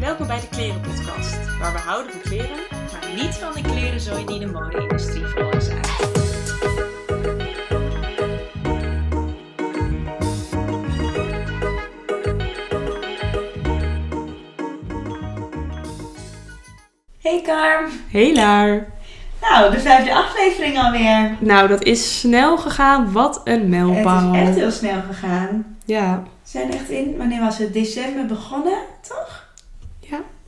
Welkom bij de Klerenpodcast, waar we houden van kleren, maar niet van de klerenzooi die de mode-industrie veroorzaakt. Hey Carm. Hey Laar. Nou, de vijfde aflevering alweer. Nou, dat is snel gegaan. Wat een mijlpaal. Het is echt heel snel gegaan. Ja. We zijn echt in, wanneer was het? December begonnen, toch?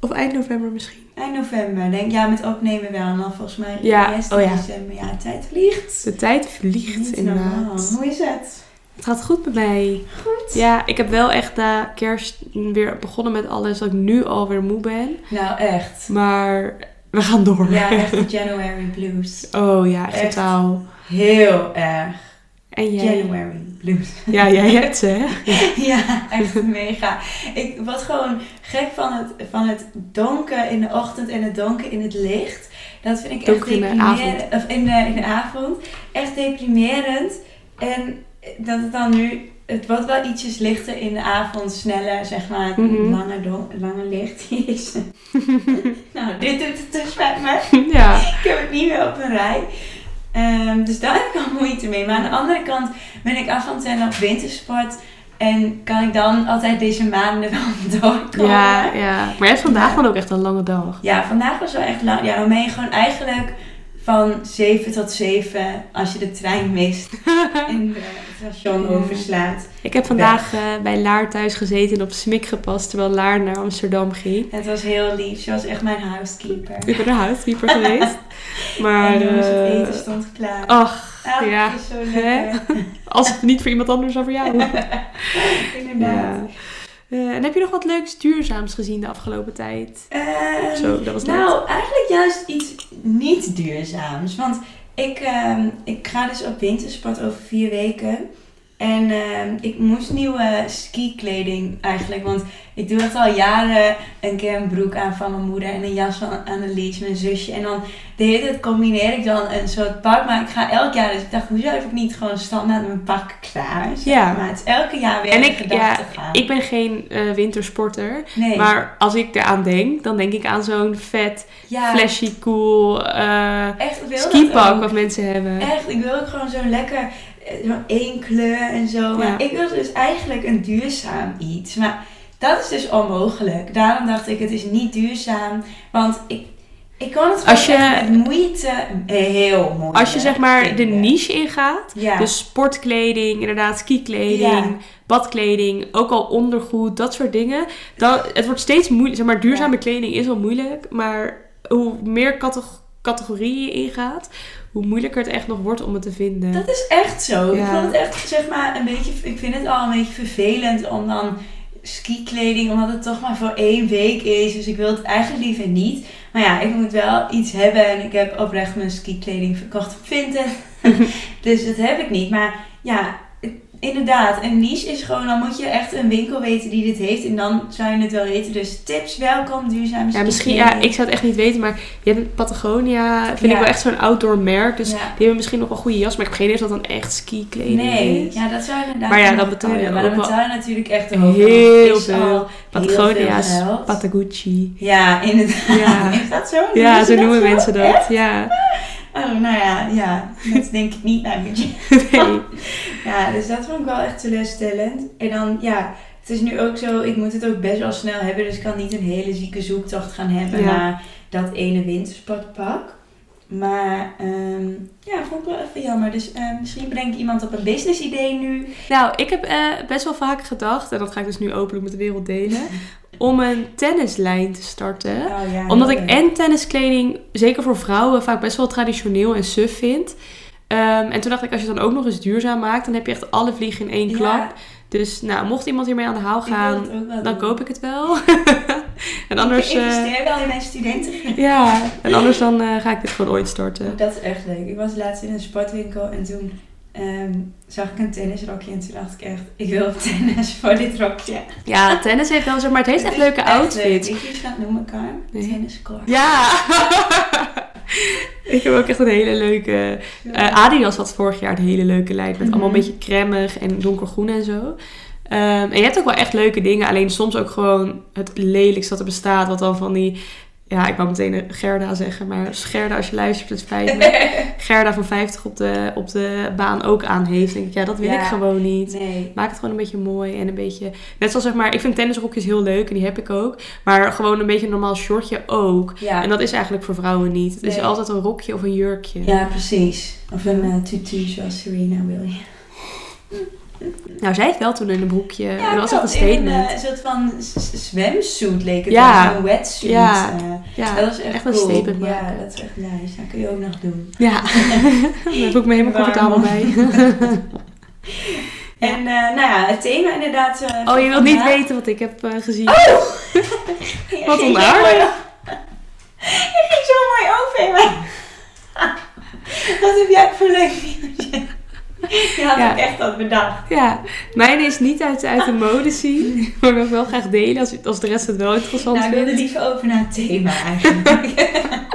Of eind november misschien. Eind november, denk Ja, met opnemen wel. En dan volgens mij Ja, eerst oh ja. december. Ja, de tijd vliegt. De tijd vliegt Niet inderdaad. normaal. Hoe is het? Het gaat goed met mij. Goed. Ja, ik heb wel echt na kerst weer begonnen met alles dat ik nu alweer moe ben. Nou, echt. Maar we gaan door. Ja, echt de January blues. Oh ja, echt Echt. totaal. Heel erg. En jij? January blues. Ja, jij hebt ze, hè? Ja, echt mega. Ik was gewoon gek van het, van het donker in de ochtend en het donker in het licht. Dat vind ik Donker echt in de deprimerend. Of in de, in de avond. Echt deprimerend. En dat het dan nu... Het wordt wel ietsjes lichter in de avond, sneller, zeg maar. Het Mhm. lange, don, lange licht. Nou, dit doet het dus met me. Ja. Ik heb het niet meer op een rij. Ehm, dus daar heb ik al moeite mee. Maar aan de andere kant ben ik af en toe op wintersport. En kan ik dan altijd deze maanden wel doorkomen. Ja, ja. Maar jij hebt vandaag Ja. dan ook echt een lange dag. Ja, vandaag was wel echt lang. Ja, je gewoon eigenlijk van 7 tot 7 als je de trein mist. en de station overslaat. Ik heb vandaag eh, bij Laar thuis gezeten en op Smik gepast terwijl Laar naar Amsterdam ging. Het was heel lief. Ze was echt mijn housekeeper. Ik ben een housekeeper geweest. Maar, en jongens, het eh, eten stond klaar. ach, Ach, ja. het is zo lekker. Als het niet voor iemand anders dan voor jou. Inderdaad. Ja. Eh, en heb je nog wat leuks duurzaams gezien de afgelopen tijd? Ehm, Zo, dat was net. Nou, eigenlijk juist iets niet duurzaams. Want ik, ehm, ik ga dus op wintersport over vier weken. En ehm, ik moest nieuwe skikleding eigenlijk. Want ik doe echt al jaren een keer een broek aan van mijn moeder. En een jas van Annelies, mijn zusje. En dan de hele tijd combineer ik dan een soort pak. Maar ik ga elk jaar. Dus ik dacht, hoezo heb ik niet gewoon standaard mijn pak klaar? zeg Ja. Maar het is elke jaar weer En ik, ja, gaan. ik ben geen eh, wintersporter. nee. Maar als ik eraan denk, dan denk ik aan zo'n vet, ja, flashy, cool eh echt, ik wil dat skipak wat mensen hebben. Echt, ik wil ook gewoon zo lekker, eh, zo'n één kleur en zo. Maar Ja. ik wil dus eigenlijk een duurzaam iets. Maar dat is dus onmogelijk. Daarom dacht ik, het is niet duurzaam. Want ik, ik kan het Als je- met moeite, eh, heel moeilijk. Als je zeg maar de niche ingaat, Ja. dus sportkleding, inderdaad skikleding, Ja. badkleding, ook al ondergoed, dat soort dingen. Dan, het wordt steeds moeilijk. Zeg maar, duurzame kleding is al moeilijk, maar hoe meer categ- categorieën je ingaat, hoe moeilijker het echt nog wordt om het te vinden. Dat is echt zo. Ik vond het echt, zeg maar, een beetje... Ik vind het al een beetje vervelend om dan skikleding... Omdat het toch maar voor één week is. Dus ik wil het eigenlijk liever niet. Maar ja, ik moet wel iets hebben. En ik heb oprecht mijn skikleding verkocht op Vinted. dus dat heb ik niet. Maar ja, inderdaad. Een niche is gewoon... Dan moet je echt een winkel weten die dit heeft. En dan zou je het wel weten. Dus tips, welkom, duurzame ja, misschien, ja, ik zou het echt niet weten, maar je hebt Patagonia, vind Ja. ik wel echt zo'n outdoor merk. Dus Ja. die hebben misschien nog wel goede jas, maar ik heb geen idee of dat dan echt skikleding Nee, is. ja, dat zou je inderdaad Maar ja, dan betaal je kunnen. Maar dan betaal je natuurlijk echt de heel hoofd. veel. Patagonia is geld. Patagucci. Ja, inderdaad. Ja. Is dat zo? Ja, zo noemen mensen dat. Echt? Ja. Oh, nou ja, ja. Dat denk ik niet mijn budget. Nee. Ja, dus dat vond ik wel echt teleurstellend. En dan, ja, het is nu ook zo, ik moet het ook best wel snel hebben. Dus ik kan niet een hele zieke zoektocht gaan hebben Ja. naar dat ene wintersportpak. Maar, ehm, ja, vond ik wel even jammer. Dus eh, misschien breng ik iemand op een business idee nu. Nou, ik heb eh, best wel vaak gedacht, en dat ga ik dus nu openlijk met de wereld delen, om een tennislijn te starten. Oh, ja, Omdat ik en tenniskleding, zeker voor vrouwen, vaak best wel traditioneel en suf vind. Ehm, en toen dacht ik, als je het dan ook nog eens duurzaam maakt, dan heb je echt alle vliegen in één Ja, klap. Dus nou, mocht iemand hiermee aan de haal gaan, dan doen. koop ik het wel. en anders, Ik eh, investeer wel in mijn studenten. ja, en anders dan eh, ga ik dit gewoon ooit starten. Dat is echt leuk. Ik was laatst in een sportwinkel en toen ehm, zag ik een tennisrokje. En toen dacht ik echt, ik wil tennis voor dit rokje. Ja, tennis heeft wel, zeg maar, het heeft echt leuke leuk. outfits. Je het gaat noemen, Carm? Nee. Tenniscourt. Ja! ik heb ook echt een hele leuke... eh, Adidas had vorig jaar een hele leuke lijn. Met allemaal een Mhm. beetje cremig en donkergroen en zo. Ehm, en je hebt ook wel echt leuke dingen. Alleen soms ook gewoon het lelijkste dat er bestaat. Wat dan van die... Ja, ik wou meteen Gerda zeggen. Maar Gerda, als je luistert, het spijt me. Gerda van 50 op de, op de baan ook aan heeft. denk ik, ja, dat wil ik gewoon niet. Nee. Maak het gewoon een beetje mooi en een beetje... Net zoals zeg maar, ik vind tennisrokjes heel leuk en die heb ik ook. Maar gewoon een beetje een normaal shortje ook. Ja. En dat is eigenlijk voor vrouwen niet. Het is altijd een rokje of een jurkje. ja, precies. Of een eh, tutu zoals Serena Williams. Nou, zij heeft wel toen in een broekje. Ja, dat was echt een. In statement. Een eh, soort van zwemsuit leek het Ja. Zo'n wetsuit. Ja. eh. ja, dat is echt, echt een cool. statement Ja, maken. dat is echt nice. Dat kun je ook nog doen. Ja, daar heb ik me helemaal comfortabel bij. En eh, nou ja, het thema inderdaad... eh, Oh, je wilt niet weten wat ik heb gezien. Je Wat mooi- Je ging zo mooi over in mij. Wat heb jij voor leuk nieuwtje? Je had Ja. ook echt wat bedacht. Ja, mijn is niet uit, uit de mode zien. Maar ik wil het wel graag delen als, als de rest het wel interessant Nou, ik wilde vindt. liever over naar het thema eigenlijk.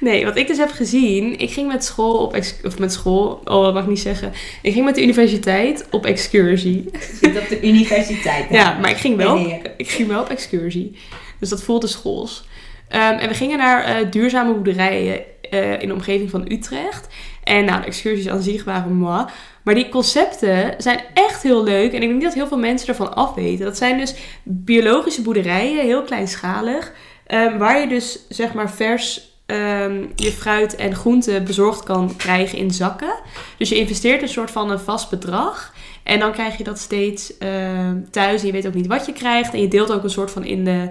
Nee, wat ik dus heb gezien. Ik ging met school op... Of met school... Oh, dat mag ik niet zeggen. Ik ging met de universiteit op excursie. Zit op de universiteit. Ja, maar ik ging wel, Nee, ik ging wel op excursie. Dus dat voelde schools. Ehm, en we gingen naar eh, duurzame boerderijen eh, in de omgeving van Utrecht. En nou, de excursies aan zich waren moi. Maar die concepten zijn echt heel leuk. En ik denk niet dat heel veel mensen ervan afweten. Dat zijn dus biologische boerderijen, heel kleinschalig. ehm, waar je dus zeg maar vers ehm, je fruit en groenten bezorgd kan krijgen in zakken. Dus je investeert een soort van een vast bedrag. En dan krijg je dat steeds ehm, thuis. En je weet ook niet wat je krijgt. En je deelt ook een soort van in, de,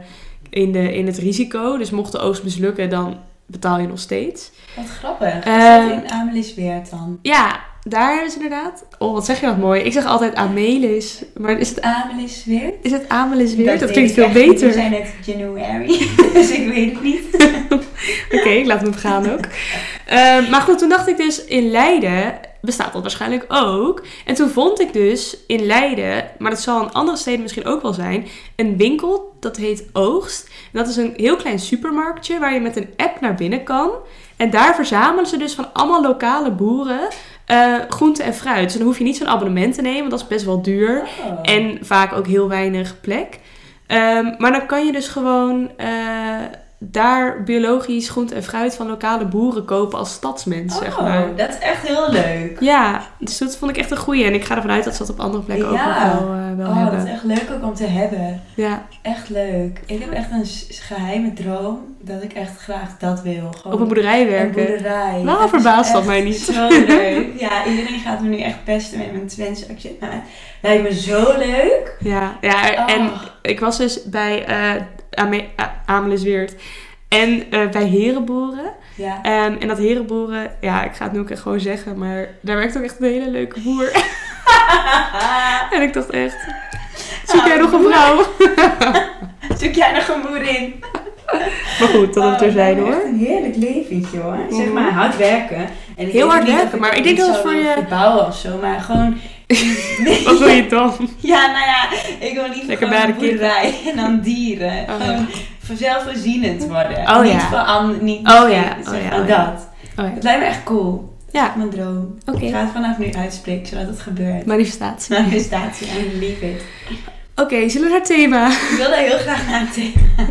in, de, in het risico. Dus mocht de oogst mislukken, dan betaal je nog steeds. Wat grappig. Is Ehm, dat in Amelisweert dan? Ja, daar ze inderdaad. Oh, wat zeg je dat mooi. Ik zeg altijd Amelis. Maar is het, Amelisweert? is het Amelis weer? Dat, klinkt veel beter. We zijn net January, dus ik weet het niet. Oké, ik laat hem gaan ook. Ehm, maar goed, toen dacht ik dus in Leiden bestaat dat waarschijnlijk ook. En toen vond ik dus in Leiden, maar dat zal in andere steden misschien ook wel zijn, een winkel dat heet Oogst. En dat is een heel klein supermarktje waar je met een app naar binnen kan. En daar verzamelen ze dus van allemaal lokale boeren eh groente en fruit. Dus dan hoef je niet zo'n abonnement te nemen, want dat is best wel duur. Oh. En vaak ook heel weinig plek. Ehm, maar dan kan je dus gewoon eh, daar biologisch groente en fruit van lokale boeren kopen als stadsmens, zeg Oh, maar. dat is echt heel leuk. Ja, dus dat vond ik echt een goeie. En ik ga ervan uit dat ze dat op andere plekken ook Ja. wel, eh, wel Oh, dat is echt leuk ook om te hebben. Ja, Echt leuk. Ik heb echt een geheime droom dat ik echt graag dat wil. Gewoon op een boerderij een werken. boerderij. Waarom Dat verbaast dat mij niet? Zo leuk. Ja, iedereen gaat me nu echt pesten met mijn Twentse accent. Maar het lijkt me zo leuk. Ja, ja en Oh. ik was dus bij eh Amelisweert en eh, bij Herenboeren. Ja. Ehm, en dat Herenboeren, ja, ik ga het nu ook echt gewoon zeggen, maar daar werkt ook echt een hele leuke boer. en ik dacht echt, zoek jij nog een vrouw? Zoek jij nog een boerin? Maar goed, dat Oh, het dat is hoor. echt een heerlijk leventje hoor. Zeg maar hard werken. En Heel hard werken, maar ik denk dat het voor je- verbouwen of zo, maar gewoon... Wat wil je dan? Ja, nou ja, ik wil liever Lekker gewoon een boerderij en dan dieren. Oh, gewoon voor zelfvoorzienend worden. Oh, niet ja. voor an, niet Oh, ja. Oh, ja, oh, ja. dat. Oh ja. Het lijkt me echt cool. Ja, Mijn droom. oké. Ik ga het vanaf nu uitspreken, zodat het gebeurt. Manifestatie. Manifestatie, I believe it. Oké, zullen we naar het thema? Ik wil daar heel graag naar het thema.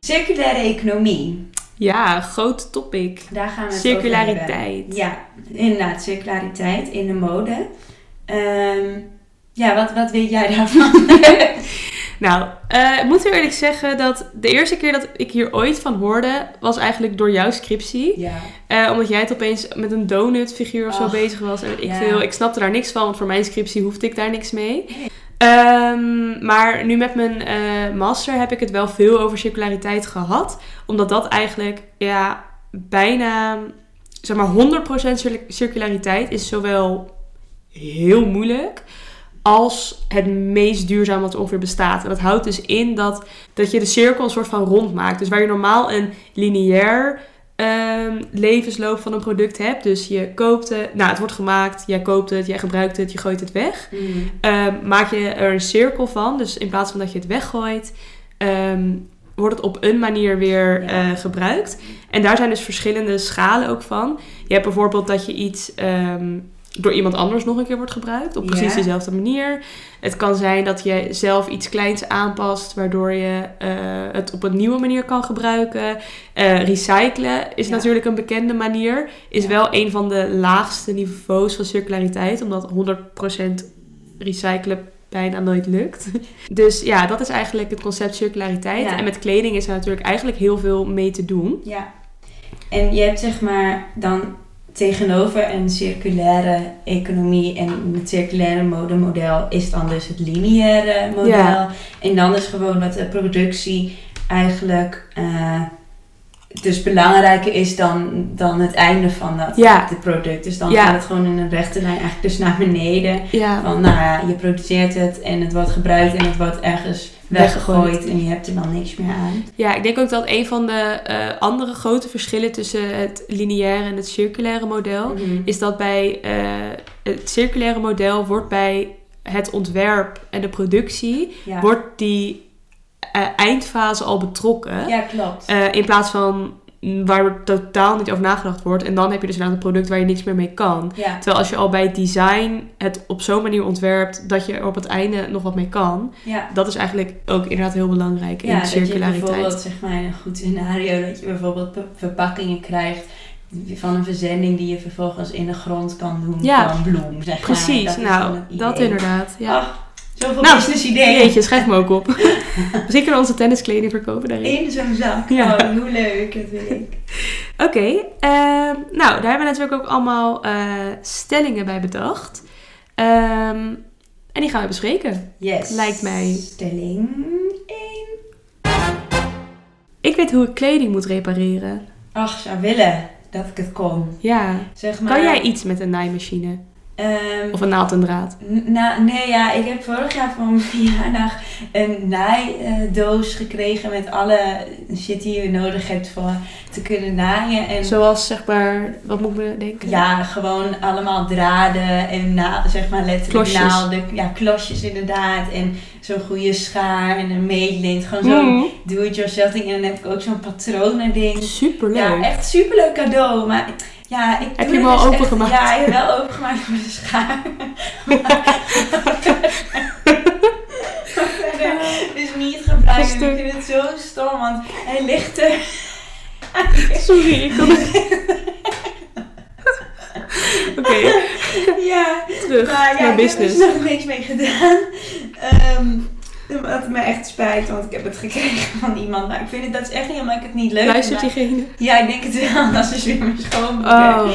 Circulaire economie. Ja, groot topic. Daar gaan we het over Circulariteit. hebben. Ja, inderdaad, circulariteit in de mode. Ehm, ja, wat, wat weet jij daarvan? Nou, eh, ik moet eerlijk zeggen dat de eerste keer dat ik hier ooit van hoorde, was eigenlijk door jouw scriptie. ja. Eh, omdat jij het opeens met een donut figuur of zo bezig was. En ik ja. veel. Ik snapte daar niks van, want voor mijn scriptie hoefde ik daar niks mee. Ehm, maar nu met mijn eh, master heb ik het wel veel over circulariteit gehad. Omdat dat eigenlijk, ja, bijna, zeg maar 100% cir- circulariteit is zowel heel moeilijk als het meest duurzaam wat er ongeveer bestaat. En dat houdt dus in dat, dat je de cirkel een soort van rond maakt. Dus waar je normaal een lineair ehm, levensloop van een product hebt. Dus je koopt het, nou het wordt gemaakt, jij koopt het, jij gebruikt het, je gooit het weg. Mm. Ehm, maak je er een cirkel van. Dus in plaats van dat je het weggooit, ehm, wordt het op een manier weer Ja. eh, gebruikt. En daar zijn dus verschillende schalen ook van. Je hebt bijvoorbeeld dat je iets door iemand anders nog een keer wordt gebruikt. Op precies dezelfde manier. Het kan zijn dat je zelf iets kleins aanpast, waardoor je eh, het op een nieuwe manier kan gebruiken. Eh, recyclen is Ja. natuurlijk een bekende manier. Is Ja. wel een van de laagste niveaus van circulariteit, omdat 100% recyclen bijna nooit lukt. Dus ja, dat is eigenlijk het concept circulariteit. Ja. En met kleding is er natuurlijk eigenlijk heel veel mee te doen. Ja. En je hebt zeg maar dan tegenover een circulaire economie en het circulaire modemodel is dan dus het lineaire model. Ja. En dan is gewoon dat de productie eigenlijk eh, dus belangrijker is dan, dan het einde van dat Ja. het product. Dus dan Ja. gaat het gewoon in een rechte lijn eigenlijk dus naar beneden. Van nou ja, je produceert het en het wordt gebruikt en het wordt ergens Weggegooid. en je hebt er dan niks meer aan. ja, ik denk ook dat een van de eh, andere grote verschillen tussen het lineaire en het circulaire model Mhm. is dat bij eh, het circulaire model wordt bij het ontwerp en de productie ja. wordt die eh, eindfase al betrokken. ja, klopt. In plaats van waar totaal niet over nagedacht wordt. En dan heb je dus inderdaad een product waar je niks meer mee kan. ja. Terwijl als je al bij het design het op zo'n manier ontwerpt dat je er op het einde nog wat mee kan. Ja. Dat is eigenlijk ook inderdaad heel belangrijk in Ja, dat je circulariteit. bijvoorbeeld, zeg maar, een goed scenario, dat je bijvoorbeeld verpakkingen krijgt van een verzending die je vervolgens in de grond kan doen Ja, van bloem, zeg maar. Precies, Dat nou, dat inderdaad. Ja. Ach, zoveel Nou, business ideeën Jeetje, schrijf me ook op. Misschien kunnen we onze tenniskleding verkopen daarin. in zo'n zak. Ja. Oh, hoe leuk, dat wil ik. Oké, ehm, nou, daar hebben we natuurlijk ook allemaal eh, stellingen bij bedacht. Ehm, en die gaan we bespreken. Yes. Lijkt mij. Stelling 1. Ik weet hoe ik kleding moet repareren. Ach, zou willen dat ik het kon. Ja. Zeg maar. Kan jij iets met een naaimachine? Ehm, Of een naald en draad? N- Nou, nee, ja, ik heb vorig jaar voor mijn verjaardag een naaidoos gekregen met alle shit die je nodig hebt voor te kunnen naaien. En Zoals, zeg maar, wat moet ik me denken? ja, gewoon allemaal draden en na, zeg maar letterlijk Klosjes. naalden. Ja, klosjes inderdaad. En zo'n goede schaar en een meetlint. Gewoon zo'n Mm, do-it-yourself ding. En dan heb ik ook zo'n patronen ding. superleuk. Ja, echt superleuk cadeau. Maar ja, ik Heb je hem het al dus echt- opengemaakt? Ja, ik heb wel opengemaakt voor de schaar. Maar dus niet gebruiken. Ik vind het zo stom, want hij ligt er. Sorry, ik kan Oké, Ja, terug maar ja, naar ik heb er business. dus nog niks mee gedaan. Ehm wat me echt spijt, want ik heb het gekregen van iemand. Maar ik vind het, dat is echt niet omdat ik het niet leuk Luistert diegene? Ja, ik denk het wel. Dat is weer mijn schoonmoeder. Oh,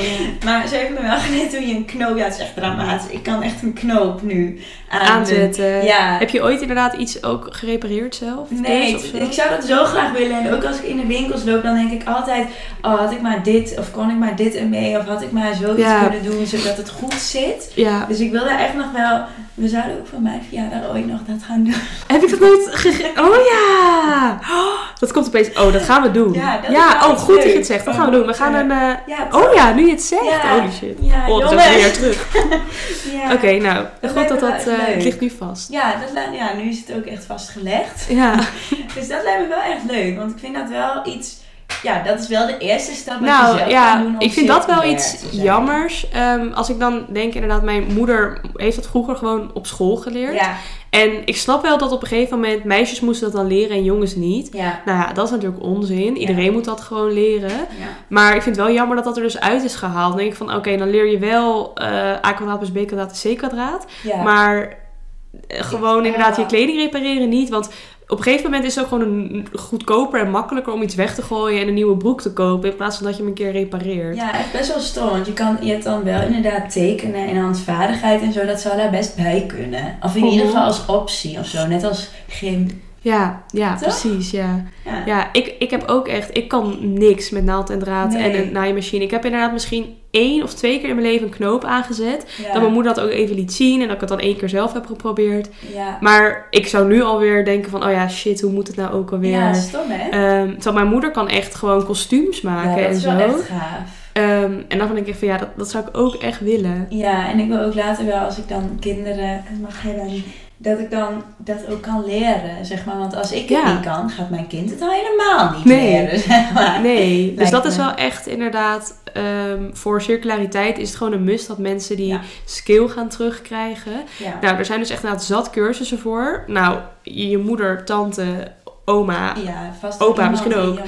Maar ze heeft me wel geleerd hoe je een knoop... Ja, het is echt dramatisch. Ik kan echt een knoop nu aan aanzetten. Ja. Heb je ooit inderdaad iets ook gerepareerd zelf? Nee, ik zou dat zo graag willen. En ook als ik in de winkels loop, dan denk ik altijd... Oh, had ik maar dit, of kon ik maar dit ermee, of had ik maar zoiets Ja. kunnen doen, zodat het goed zit. Ja. Dus ik wil daar echt nog wel... We zouden ook voor mijn verjaardag ooit nog dat gaan doen. Heb ik dat nooit gegeten? Oh ja! Oh, dat komt opeens. Oh, dat gaan we doen. Ja, dat oh goed dat je het zegt. Dat Van, gaan we doen. We gaan eh, een... eh, Ja, Oh ja, nu je het zegt. Ja. Holy shit. Ja, Oh, dat is weer terug. Ja. Oké, nou. Dat Goed dat dat... eh, het ligt nu vast. Ja, dat, ja, nu is het ook echt vastgelegd. Ja. Dus dat lijkt me wel echt leuk. Want ik vind dat wel iets... Ja, dat is wel de eerste stap je Nou ja, doen om ik vind dat wel iets jammers. Ehm, als ik dan denk, inderdaad, mijn moeder heeft dat vroeger gewoon op school geleerd. Ja, En ik snap wel dat op een gegeven moment meisjes moesten dat dan leren en jongens niet. ja, Nou ja, dat is natuurlijk onzin. Iedereen moet dat gewoon leren. ja. Maar ik vind het wel jammer dat dat er dus uit is gehaald. Dan denk ik van, oké, dan leer je wel eh a kwadraat plus b kwadraat is c kwadraat. Maar eh, gewoon inderdaad je kleding repareren niet. Want op een gegeven moment is het ook gewoon een, goedkoper en makkelijker om iets weg te gooien en een nieuwe broek te kopen. In plaats van dat je hem een keer repareert. Ja, echt best wel stom. Want je, kan, je hebt dan wel inderdaad tekenen en handvaardigheid en zo. Dat zou daar best bij kunnen. Of in ieder geval als optie of zo. Net als gym. Ja, ja, Toch? precies, ja. Ja. Ja, ik, ik heb ook echt, ik kan niks met naald en draad Nee. en een naaimachine. Ik heb inderdaad misschien één of twee keer in mijn leven een knoop aangezet. Ja. Dat mijn moeder dat ook even liet zien en dat ik het dan één keer zelf heb geprobeerd. ja. Maar ik zou nu alweer denken van, oh ja, shit, hoe moet het nou ook alweer? ja, stom hè? Terwijl mijn moeder kan echt gewoon kostuums maken ja, dat en is zo. wel echt gaaf. Ehm, en dan denk ik van, ja, dat, dat zou ik ook echt willen. Ja, en ik wil ook later wel, als ik dan kinderen mag hebben, dat ik dan dat ook kan leren, zeg maar. Want als ik het Ja. niet kan, gaat mijn kind het al helemaal niet Nee. leren, zeg maar. Nee, dus dat is wel echt inderdaad, ehm, voor circulariteit is het gewoon een must dat mensen die Ja. skill gaan terugkrijgen. Ja. Nou, er zijn dus echt inderdaad zat cursussen voor. Nou, je moeder, tante, oma ja, vast Opa misschien ook.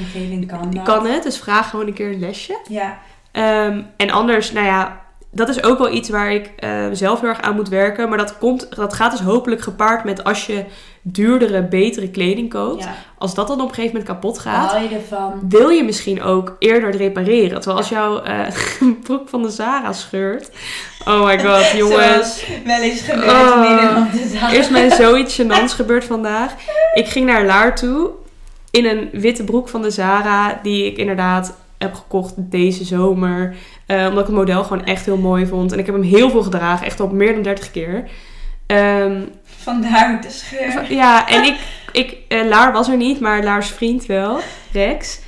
kan kan het, dus vraag gewoon een keer een lesje. Ja, Ehm, en anders, nou ja, dat is ook wel iets waar ik eh, zelf heel erg aan moet werken. Maar dat, komt, dat gaat dus hopelijk gepaard met als je duurdere, betere kleding koopt. ja. Als dat dan op een gegeven moment kapot gaat, je wil je misschien ook eerder het repareren. Terwijl als jouw eh, broek van de Zara scheurt. Oh my god, jongens. Wel eens gebeurd Oh. Er is mij zoiets gênants gebeurd vandaag. Ik ging naar Laar toe in een witte broek van de Zara. Die ik inderdaad heb gekocht deze zomer. Eh, omdat ik het model gewoon echt heel mooi vond. En ik heb hem heel veel gedragen. Echt op meer dan 30 keer. Ehm, Vandaar de scheur. ja, en ik, ik eh, Laar was er niet, maar Laars vriend wel, Rex.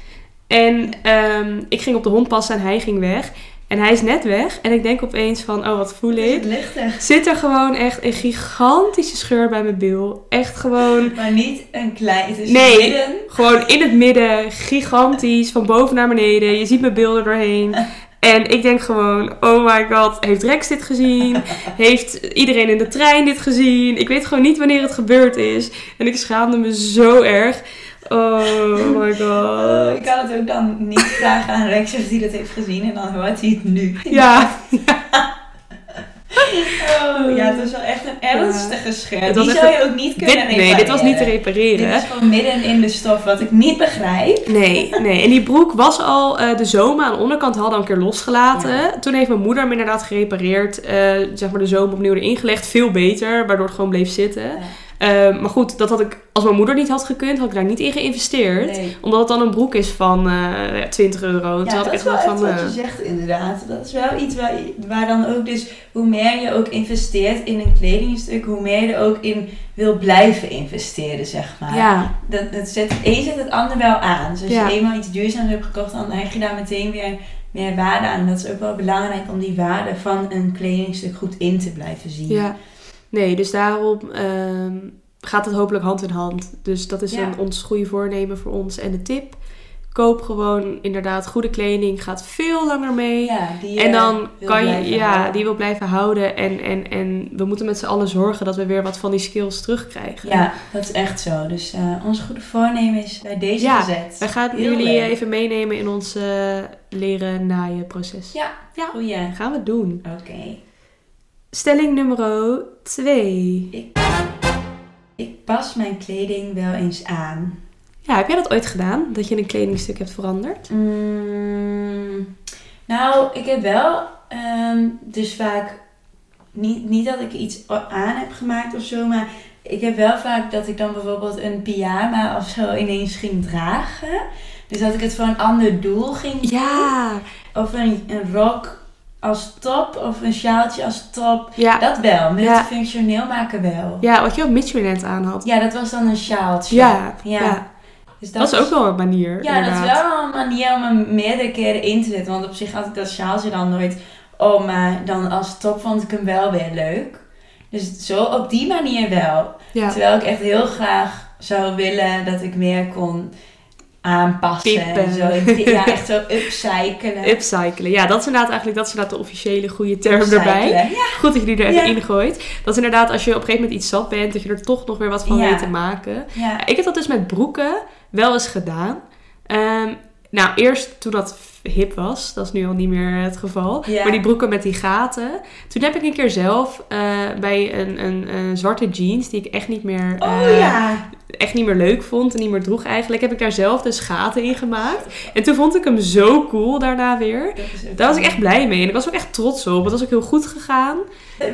En ehm, ik ging op de hond passen en hij ging weg. En hij is net weg. En ik denk opeens van, oh wat voel ik? lichter? Zit er gewoon echt een gigantische scheur bij mijn bil. Echt gewoon, Maar niet een klein. Het is Nee. midden. gewoon in het midden, gigantisch, van boven naar beneden. Je ziet mijn bil er doorheen. En ik denk gewoon, oh my god, heeft Rex dit gezien? Heeft iedereen in de trein dit gezien? Ik weet gewoon niet wanneer het gebeurd is. En ik schaamde me zo erg. Oh my god. ik kan het ook dan niet vragen aan Rex of hij dat heeft gezien en dan hoort hij het nu. Ja, Oh, ja, het was wel echt een ernstige scheur. Het Die zou je ook niet kunnen dit, nee, dit was niet te repareren. repareren. Dit is gewoon midden in de stof, wat ik niet begrijp. Nee, nee. En die broek was al eh, de zomer aan de onderkant hadden al een keer losgelaten. Toen heeft mijn moeder hem inderdaad gerepareerd. eh, zeg maar de zomer opnieuw erin gelegd. Veel beter, waardoor het gewoon bleef zitten. Ja. Eh, maar goed, dat had ik, als mijn moeder niet had gekund, had ik daar niet in geïnvesteerd. Nee. Omdat het dan een broek is van eh, ja, 20 euro. Ja, had dat ik is echt wel van... wat eh, je zegt inderdaad. Dat is wel iets waar, waar dan ook dus, hoe meer je ook investeert in een kledingstuk, hoe meer je er ook in wil blijven investeren, zeg maar. ja, Dat, dat zet, het een zet het ander wel aan. Dus als Ja. je eenmaal iets duurzaams hebt gekocht, dan hecht je daar meteen weer meer waarde aan. Dat is ook wel belangrijk om die waarde van een kledingstuk goed in te blijven zien. ja. Nee, dus daarom ehm, gaat het hopelijk hand in hand. Dus dat is Ja. een, ons goede voornemen voor ons. En de tip, koop gewoon inderdaad goede kleding. Gaat veel langer mee. Ja, die En dan wil kan je, ja, houden. die wil blijven houden. En, en, en we moeten met z'n allen zorgen dat we weer wat van die skills terugkrijgen. Ja, dat is echt zo. Dus eh ons goede voornemen is bij deze Ja, gezet. We gaan Heel jullie leuk. even meenemen in ons eh, leren naaien proces. Ja, Ja. goeie. Gaan we doen. Oké. Stelling nummer 2. Ik, ik pas mijn kleding wel eens aan. Ja, heb jij dat ooit gedaan? Dat je een kledingstuk hebt veranderd? Mm, nou, ik heb wel ehm, dus vaak niet, niet dat ik iets aan heb gemaakt of zo, maar ik heb wel vaak dat ik dan bijvoorbeeld een pyjama of zo ineens ging dragen. Dus dat ik het voor een ander doel ging doen. Ja, Of een, een rok als top of een sjaaltje als top. ja. Dat wel, multifunctioneel maken wel. ja wat je ook Midtjylland aan had. Ja, dat was dan een sjaaltje. Ja, ja. ja. Dus Dat is ook wel een manier. Ja, dat is wel een manier om hem meerdere keren in te zetten. Want op zich had ik dat sjaaltje dan nooit om, maar dan als top vond ik hem wel weer leuk. Dus zo op die manier wel. Terwijl ik echt heel graag zou willen dat ik meer kon aanpassen. En zo. Ja, echt zo upcyclen. Upcyclen. Ja, dat is inderdaad eigenlijk dat is inderdaad de officiële goede term erbij. Ja, Goed dat je die er even Ja. in gooit. Dat is inderdaad als je op een gegeven moment iets zat bent, dat je er toch nog weer wat van Ja. weet te maken. Ik heb dat dus met broeken wel eens gedaan. Ehm, nou, eerst toen dat hip was, dat is nu al niet meer het geval. Maar die broeken met die gaten. Toen heb ik een keer zelf eh, bij een, een, een zwarte jeans, die ik echt niet meer, Oh eh, ja. echt niet meer leuk vond en niet meer droeg eigenlijk, heb ik daar zelf dus gaten in gemaakt. En toen vond ik hem zo cool daarna weer. Daar was ik echt blij mee en ik was ook echt trots op. Het was ook heel goed gegaan.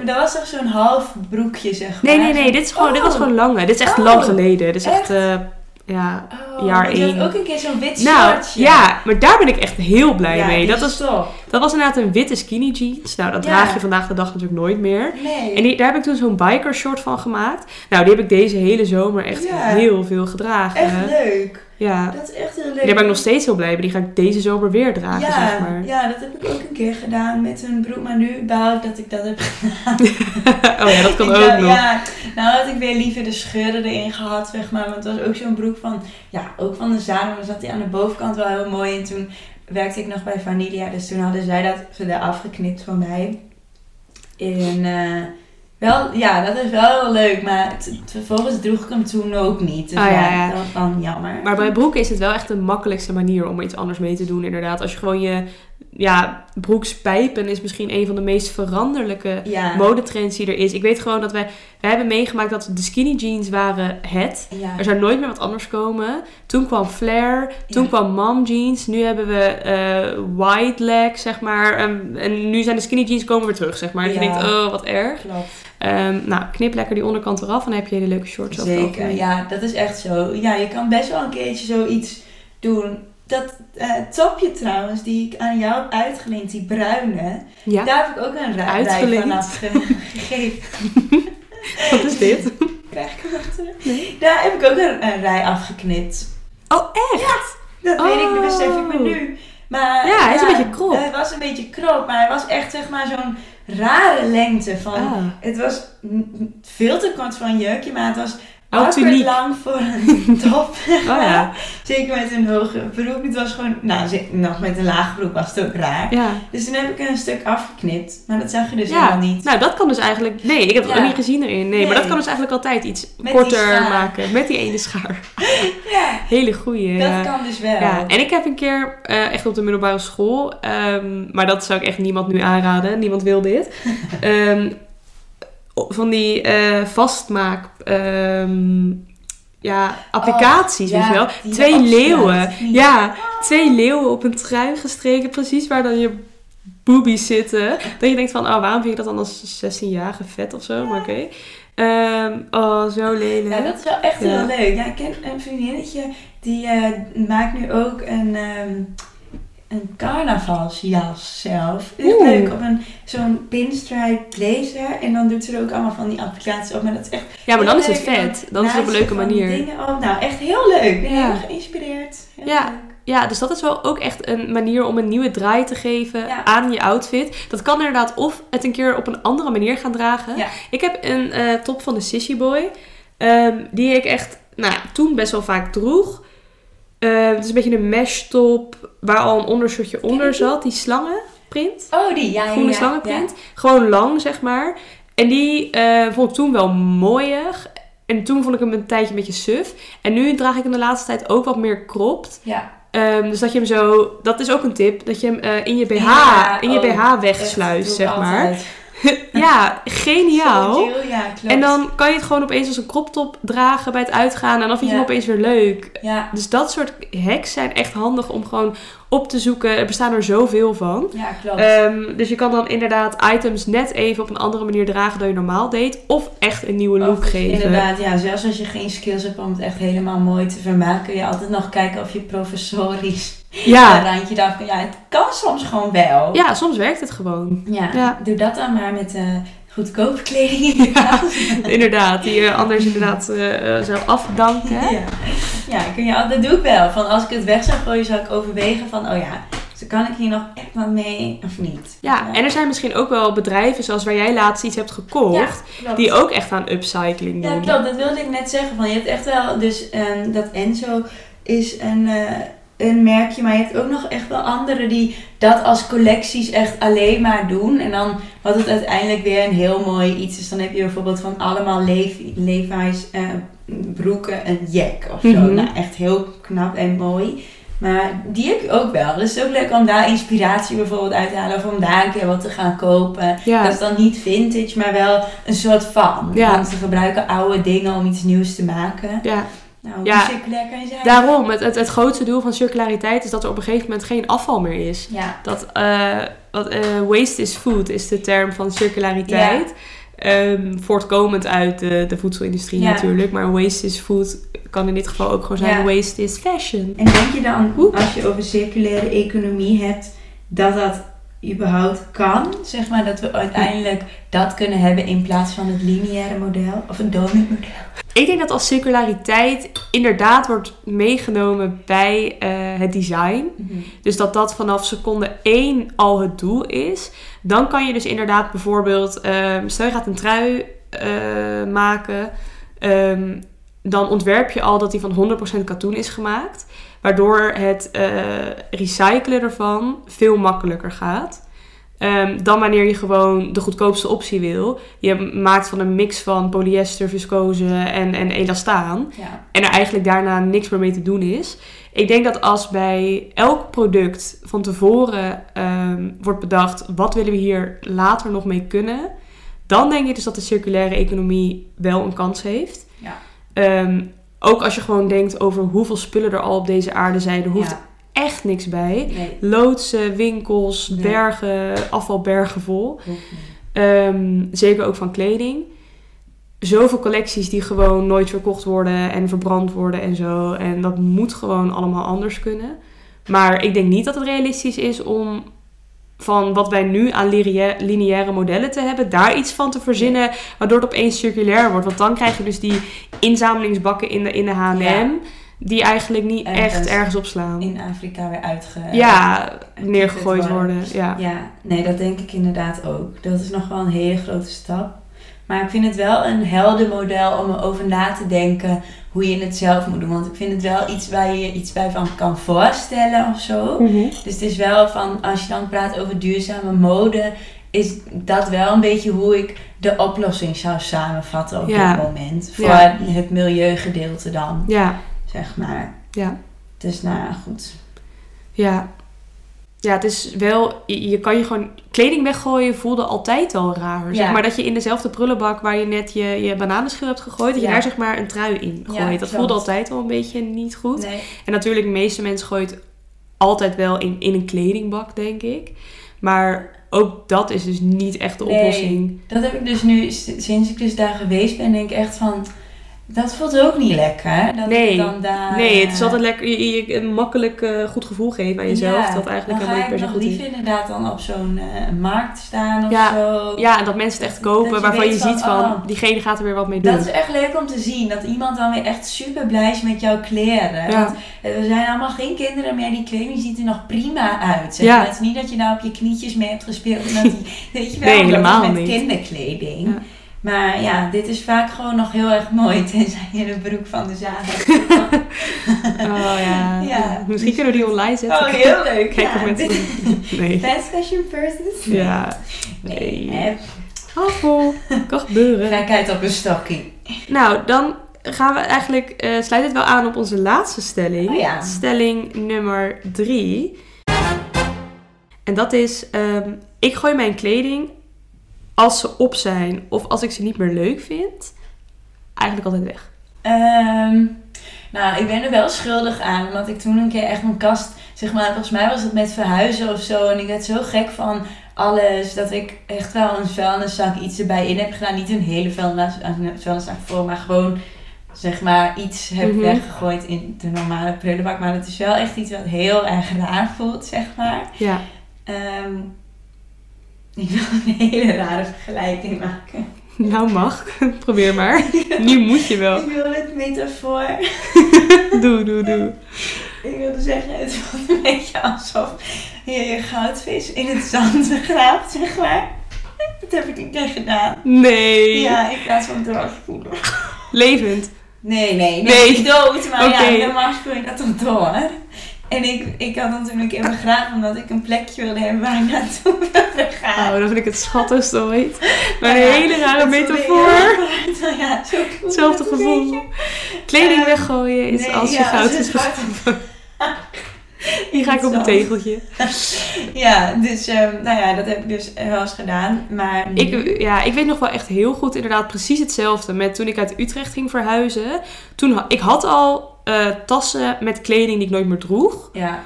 Dat was toch zo'n half broekje, zeg maar? Nee, nee, nee. Dit, is gewoon, dit was Oh. gewoon lange. Dit is echt Oh. lang geleden. Dit is echt, Echt? Ja, Oh, jaar je had ook een keer zo'n wit Nou, shortje. ja, maar daar ben ik echt heel blij Ja, mee. Dat was, top. dat was inderdaad een witte skinny jeans. Nou, dat Ja. draag je vandaag de dag natuurlijk nooit meer. Nee. En die, daar heb ik toen zo'n biker short van gemaakt. Nou, die heb ik deze hele zomer echt Ja. heel veel gedragen. Echt leuk. Ja. Dat is echt heel leuk. Daar ben ik nog steeds heel blij mee. Die ga ik deze zomer weer dragen, ja, zeg maar. Ja, dat heb ik ook een keer gedaan met een broek. Maar nu bouw ik dat ik dat heb gedaan. oh ja, dat kan ook dacht, nog. Ja, nou had ik weer liever de scheuren erin gehad, zeg maar. Want het was ook zo'n broek van, ja, ook van de zadel. Maar zat hij aan de bovenkant wel heel mooi. En toen werkte ik nog bij Vanilla. Dus toen hadden zij dat ze afgeknipt van mij. En... eh wel, ja, dat is wel heel leuk, maar vervolgens droeg ik hem toen ook niet. Dus Ah, ja, dat was dan jammer. Maar bij broeken is het wel echt de makkelijkste manier om er iets anders mee te doen, inderdaad. Als je gewoon je ja, broekspijpen is misschien een van de meest veranderlijke ja, modetrends die er is. Ik weet gewoon dat wij, wij hebben meegemaakt dat de skinny jeans waren het. ja. Er zou nooit meer wat anders komen. Toen kwam flare, toen Ja. kwam mom jeans. Nu hebben we eh wide leg, zeg maar. En, en nu zijn de skinny jeans komen weer terug, zeg maar. Dat je denkt, oh, wat erg. klopt. Ehm, nou, knip lekker die onderkant eraf en dan heb je hele leuke shorts over het Zeker, ja, dat is echt zo. Ja, je kan best wel een keertje zoiets doen. Dat eh, topje trouwens, die ik aan jou heb uitgeleend, die bruine. Ja? Daar heb ik ook een rij, van afgegeven. Wat is dit? Krijg ik hem? Nee. Daar heb ik ook een, een rij afgeknipt. Oh, echt? Dat weet ik, dat besef ik me Oh. nu. Maar, Ja, hij is een beetje krop. Hij was een beetje krop, maar hij was echt zeg maar zo'n rare lengte. Van, Ah. Het was veel te kort voor een jurkje, maar het was Awkward tuniek. lang voor een top. Oh ja. Zeker met een hoge broek. Het was gewoon, nou, nog met een lage broek was het ook raar. Ja. Dus toen heb ik een stuk afgeknipt. Maar dat zag je dus ja. helemaal niet. Nou, dat kan dus eigenlijk... Nee, ik heb het ook niet gezien erin. Nee, maar dat kan dus eigenlijk altijd iets die korter maken. Met die ene schaar. Ja, Hele goeie. dat kan dus wel. Ja, en ik heb een keer eh, echt op de middelbare school, ehm, maar dat zou ik echt niemand nu aanraden, niemand wil dit. Ehm, van die eh, vastmaak, ehm, ja, applicaties, Oh, weet je ja, wel. je Twee leeuwen. Ja, twee leeuwen op een trui gestreken, precies waar dan je boobies zitten. Dat je denkt van, oh, waarom vind ik dat dan als 16-jarige vet of zo? Maar oké. Ehm, oh, zo lelijk. Ja, dat is wel echt Ja. heel leuk. Ja, ik ken een vriendinnetje die eh, maakt nu ook een, ehm een carnavalsjas zelf. Echt Oeh. leuk, op een zo'n pinstripe blazer. En dan doet ze er ook allemaal van die applicaties op. Maar dat is echt Ja, maar dan is het vet. Dan is het op een leuke manier. Dingen op. Nou, echt heel leuk. Ik ben Ja. heel geïnspireerd. Heel Ja. leuk. Ja, dus dat is wel ook echt een manier om een nieuwe draai te geven Ja. aan je outfit. Dat kan inderdaad of het een keer op een andere manier gaan dragen. Ja. Ik heb een eh, top van de Sissy Boy. ehm, die ik echt nou, toen best wel vaak droeg. Ehm, het is een beetje een mesh top waar al een ondershirtje onder zat. Die slangenprint. Oh, die. Ja, ja, Groene ja. slangenprint. Gewoon lang, zeg maar. En die eh, vond ik toen wel mooier. En toen vond ik hem een tijdje een beetje suf. En nu draag ik hem de laatste tijd ook wat meer cropped. Ja, Ehm, dus dat je hem zo, dat is ook een tip, dat je hem eh, in je BH, in je oh, BH doe ik zeg maar. altijd. Ja, geniaal. Ja, klopt. En dan kan je het gewoon opeens als een crop top dragen bij het uitgaan en dan vind je Ja. hem opeens weer leuk. Ja, Dus dat soort hacks zijn echt handig om gewoon op te zoeken. Er bestaan er zoveel van. ja, klopt. Ehm, dus je kan dan inderdaad items net even op een andere manier dragen dan je normaal deed. Of echt een nieuwe look Of geven. Inderdaad, ja. Zelfs als je geen skills hebt om het echt helemaal mooi te vermaken, kun je altijd nog kijken of je professorisch Ja. een randje kan. Ja, het kan soms gewoon wel. ja, soms werkt het gewoon. Ja, Ja. doe dat dan maar met eh goedkope kleding in je tas. Inderdaad, die je anders inderdaad eh, eh, zou afdanken. Ja. ja, kun je, dat doe ik wel. Van als ik het weg zou gooien, zou ik overwegen van, oh ja, dus kan ik hier nog echt wat mee of niet? Ja, en er zijn misschien ook wel bedrijven zoals waar jij laatst iets hebt gekocht, die ook echt aan upcycling Ja, doen. klopt. Dat wilde ik net zeggen. Van, je hebt echt wel, dus ehm, dat Enzo is een, eh, een merkje, maar je hebt ook nog echt wel andere die dat als collecties echt alleen maar doen. En dan had het uiteindelijk weer een heel mooi iets. Dus dan heb je bijvoorbeeld van allemaal Levi- Levi's eh, broeken een jack of zo. Mhm. Nou, echt heel knap en mooi. Maar die heb ik ook wel. Dus het is ook leuk om daar inspiratie bijvoorbeeld uit te halen. Of om daar een keer wat te gaan kopen. Ja. Dat is dan niet vintage, maar wel een soort van. Ja. Want ze gebruiken oude dingen om iets nieuws te maken. Ja, Nou, Ja. hoe circulair kan je zijn? daarom. Het, het, het grootste doel van circulariteit is dat er op een gegeven moment geen afval meer is. Ja. Dat eh, wat, eh, waste is food is de term van circulariteit. Ehm, voortkomend uit de, de voedselindustrie Ja. natuurlijk. Maar waste is food kan in dit geval ook gewoon zijn waste is fashion. En denk je dan, als je over circulaire economie hebt, dat dat überhaupt kan. Zeg maar dat we uiteindelijk dat kunnen hebben in plaats van het lineaire model of het donutmodel. Ik denk dat als circulariteit inderdaad wordt meegenomen bij eh, het design. Dus dat dat vanaf seconde 1 al het doel is. Dan kan je dus inderdaad bijvoorbeeld, ehm, stel je gaat een trui eh, maken, ehm, dan ontwerp je al dat die van 100% katoen is gemaakt. Waardoor het eh, recyclen ervan veel makkelijker gaat. Ehm, dan wanneer je gewoon de goedkoopste optie wil. Je maakt van een mix van polyester, viscose en, en elastaan. Ja. En er eigenlijk daarna niks meer mee te doen is. Ik denk dat als bij elk product van tevoren ehm, wordt bedacht... wat willen we hier later nog mee kunnen... dan denk ik dus dat de circulaire economie wel een kans heeft. Ja. Ehm, ook als je gewoon denkt over hoeveel spullen er al op deze aarde zijn. Er hoeft Ja. echt niks bij. Nee, Loodsen, winkels, Nee. bergen, afvalbergen vol. Ehm, zeker ook van kleding. Zoveel collecties die gewoon nooit verkocht worden en verbrand worden en zo. En dat moet gewoon allemaal anders kunnen. Maar ik denk niet dat het realistisch is om van wat wij nu aan lineaire, modellen te hebben, daar iets van te verzinnen, waardoor het opeens circulair wordt. Want dan krijg je dus die inzamelingsbakken in de, in de H&M, Ja. die eigenlijk niet Ergens echt ergens op slaan. In Afrika weer uitge... ja, neergegooid worden. worden. Ja. Ja, nee, dat denk ik inderdaad ook. Dat is nog wel een hele grote stap. Maar ik vind het wel een helder model om erover na te denken hoe je het zelf moet doen. Want ik vind het wel iets waar je je iets bij van kan voorstellen of zo. Mhm. Dus het is wel van, als je dan praat over duurzame mode, is dat wel een beetje hoe ik de oplossing zou samenvatten op Ja. dit moment. Voor Ja. het milieugedeelte dan, ja, zeg maar. ja. Dus nou ja, goed. Ja. Ja, het is wel... Je, kan je gewoon... Kleding weggooien voelde altijd al raar. Zeg maar dat je in dezelfde prullenbak waar je net je, je bananenschil hebt gegooid... dat je Ja. daar zeg maar een trui in gooit. Ja, dat voelde altijd al een beetje niet goed. Nee. En natuurlijk, de meeste mensen gooien het altijd wel in, in een kledingbak, denk ik. Maar ook dat is dus niet echt de Nee. oplossing. Dat heb ik dus nu, sinds ik dus daar geweest ben, denk ik echt van... Dat voelt ook niet lekker. Dat Nee. dan daar, Nee, het is eh, altijd lekker je, je een makkelijk eh, goed gevoel geven aan jezelf. ja, dat eigenlijk dan helemaal niet per ik se nog goed is. liever inderdaad dan op zo'n eh, markt staan of Ja, zo. Ja, en dat mensen het echt kopen dat waarvan je ziet van... oh. diegene gaat er weer wat mee doen. Dat is echt leuk om te zien. Dat iemand dan weer echt super blij is met jouw kleren. Ja. Want er zijn allemaal geen kinderen meer. Die kleding ziet er nog prima uit. Zeg. Het is niet dat je daar op je knietjes mee hebt gespeeld. En dat die, weet je wel, Nee, dat is helemaal met niet. kinderkleding. Maar ja, dit is vaak gewoon nog heel erg mooi. Tenzij je de broek van de zaal hebt. Oh ja. Ja. Misschien kunnen we die online zetten. Oh, heel leuk. Kijk ja. mensen... Nee. Fast fashion versus? Ja. Nee. Nee. Afval. Kan gebeuren. Gekheid op een stokking. Nou, dan gaan we eigenlijk... eh sluit het wel aan op onze laatste stelling. Oh ja. Stelling nummer drie. En dat is... ehm, ik gooi mijn kleding als ze op zijn of als ik ze niet meer leuk vind... eigenlijk altijd weg. Ehm, nou, ik ben er wel schuldig aan. Omdat ik toen een keer echt mijn kast... Zeg maar, volgens mij was het met verhuizen of zo. En ik werd zo gek van alles. Dat ik echt wel een vuilniszak iets erbij in heb gedaan. Niet een hele vuilniszak voor. Maar gewoon, zeg maar, iets heb Mhm. weggegooid in de normale prullenbak. Maar het is wel echt iets wat heel erg raar voelt, zeg maar. Ja. Ehm, ik wil een hele rare vergelijking maken. Nou mag. Probeer maar. Nu moet je wel. Ik wil het metafoor. Doe, doe, doe. Ik wilde zeggen, het voelt een beetje alsof je je goudvis in het zand begraaft, zeg maar. Dat heb ik een keer gedaan. Nee. Ja, in plaats van doorspoelen. Levend. Nee, nee, nee. Nee. Niet dood, maar ja, normaal spoel je dat toch door. En ik, ik had toen een keer begraven omdat ik een plekje wilde hebben waar ik naartoe wilde gaan. Oh, dat vind ik het schattigste ooit. Maar een Ja, hele rare metafoor. heel hard. Ja, zo Hetzelfde gevoel. Kleding Ehm, weggooien is nee, als je ja, goud is. goud Hier ga ik op een tegeltje. Ja, dus ehm, nou ja, dat heb ik dus wel eens gedaan. Maar Ik, ja, ik weet nog wel echt heel goed inderdaad precies hetzelfde met toen ik uit Utrecht ging verhuizen. Toen, ik had al eh, tassen met kleding die ik nooit meer droeg. Ja,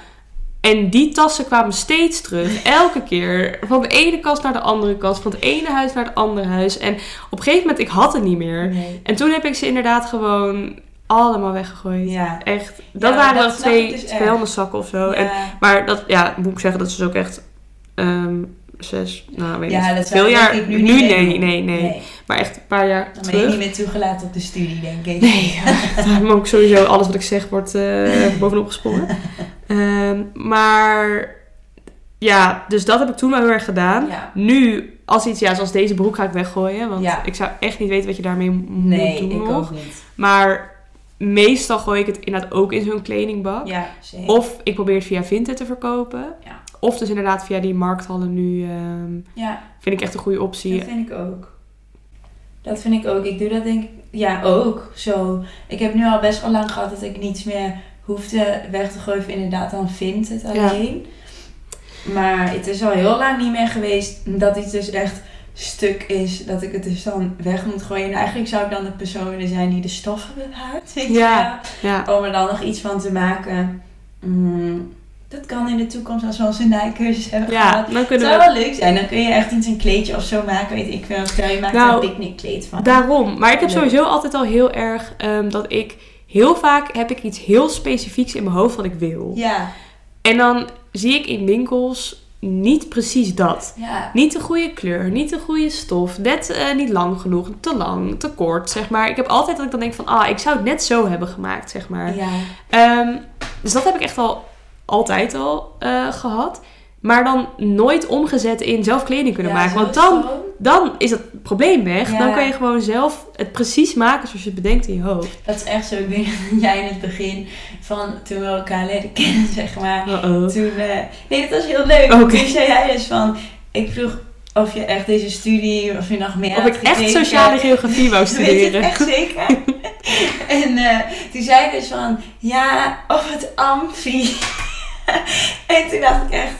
En die tassen kwamen steeds terug. Elke keer. Van de ene kast naar de andere kast. Van het ene huis naar het andere huis. En op een gegeven moment, ik had het niet meer. nee. En toen heb ik ze inderdaad gewoon allemaal weggegooid. Ja. Echt. Dat Ja, waren dat snap twee dus vuilniszakken of zo. En, maar dat, ja, moet ik zeggen, dat is dus ook echt ehm, zes, nou weet ik Ja, dat veel jaar. ik nu nu nee, doen. nee, nee, Maar echt een paar jaar Dan ben je terug. niet meer toegelaten op de studie, denk ik. Nee, ja, ik ook sowieso alles wat ik zeg wordt eh, bovenop gesprongen. Ehm, maar ja, dus dat heb ik toen wel heel erg gedaan. Ja. Nu, als iets, ja, zoals deze broek ga ik weggooien. Want Ja. ik zou echt niet weten wat je daarmee moet Nee, doen ik nog. ook niet. Maar meestal gooi ik het inderdaad ook in zo'n kledingbak. Ja. Of ik probeer het via Vinted te verkopen. Ja. Of dus inderdaad via die markthallen nu. ehm, Ja, vind ik echt een goede optie. dat vind ik ook. Dat vind ik ook. Ik doe dat denk ik, ja, ook zo. Ik heb nu al best wel lang gehad dat ik niets meer hoefde weg te gooien. Of inderdaad dan vindt het Ja. alleen. Maar het is al heel lang niet meer geweest dat iets dus echt stuk is. Dat ik het dus dan weg moet gooien. En eigenlijk zou ik dan de persoon willen zijn die de stoffen bewaart. Ja. Ja. Om er dan nog iets van te maken. Mm, dat kan in de toekomst als we onze naaicursus hebben gehad. ja, dan Het kunnen zou we. wel leuk zijn. Dan kun je echt iets een kleedje of zo maken. Weet ik veel. Stel je maakt er Nou, een picknickkleed van. Daarom. Maar ik heb Leuk. sowieso altijd al heel erg ehm, dat ik. Heel vaak heb ik iets heel specifieks in mijn hoofd wat ik wil. Ja. En dan zie ik in winkels niet precies dat. Ja. Niet de goede kleur, niet de goede stof, net eh, niet lang genoeg, te lang, te kort, zeg maar. Ik heb altijd dat ik dan denk van, ah, ik zou het net zo hebben gemaakt, zeg maar. Ja. Ehm, dus dat heb ik echt al altijd al eh, gehad. Maar dan nooit omgezet in zelf kleding kunnen Ja, maken. Want dan, dan is het probleem weg. Ja. Dan kan je gewoon zelf het precies maken zoals je het bedenkt in je hoofd. Dat is echt zo. Ik weet dat jij in het begin van toen we elkaar leren kennen, zeg maar. Toen, eh, nee, dat was heel leuk. Oké. Toen zei jij dus van, ik vroeg of je echt deze studie, of je nog meer Of ik echt gekeken. sociale geografie wou Weet studeren. echt zeker? en eh, toen zei je dus van, ja, of het amfi. en toen dacht ik echt,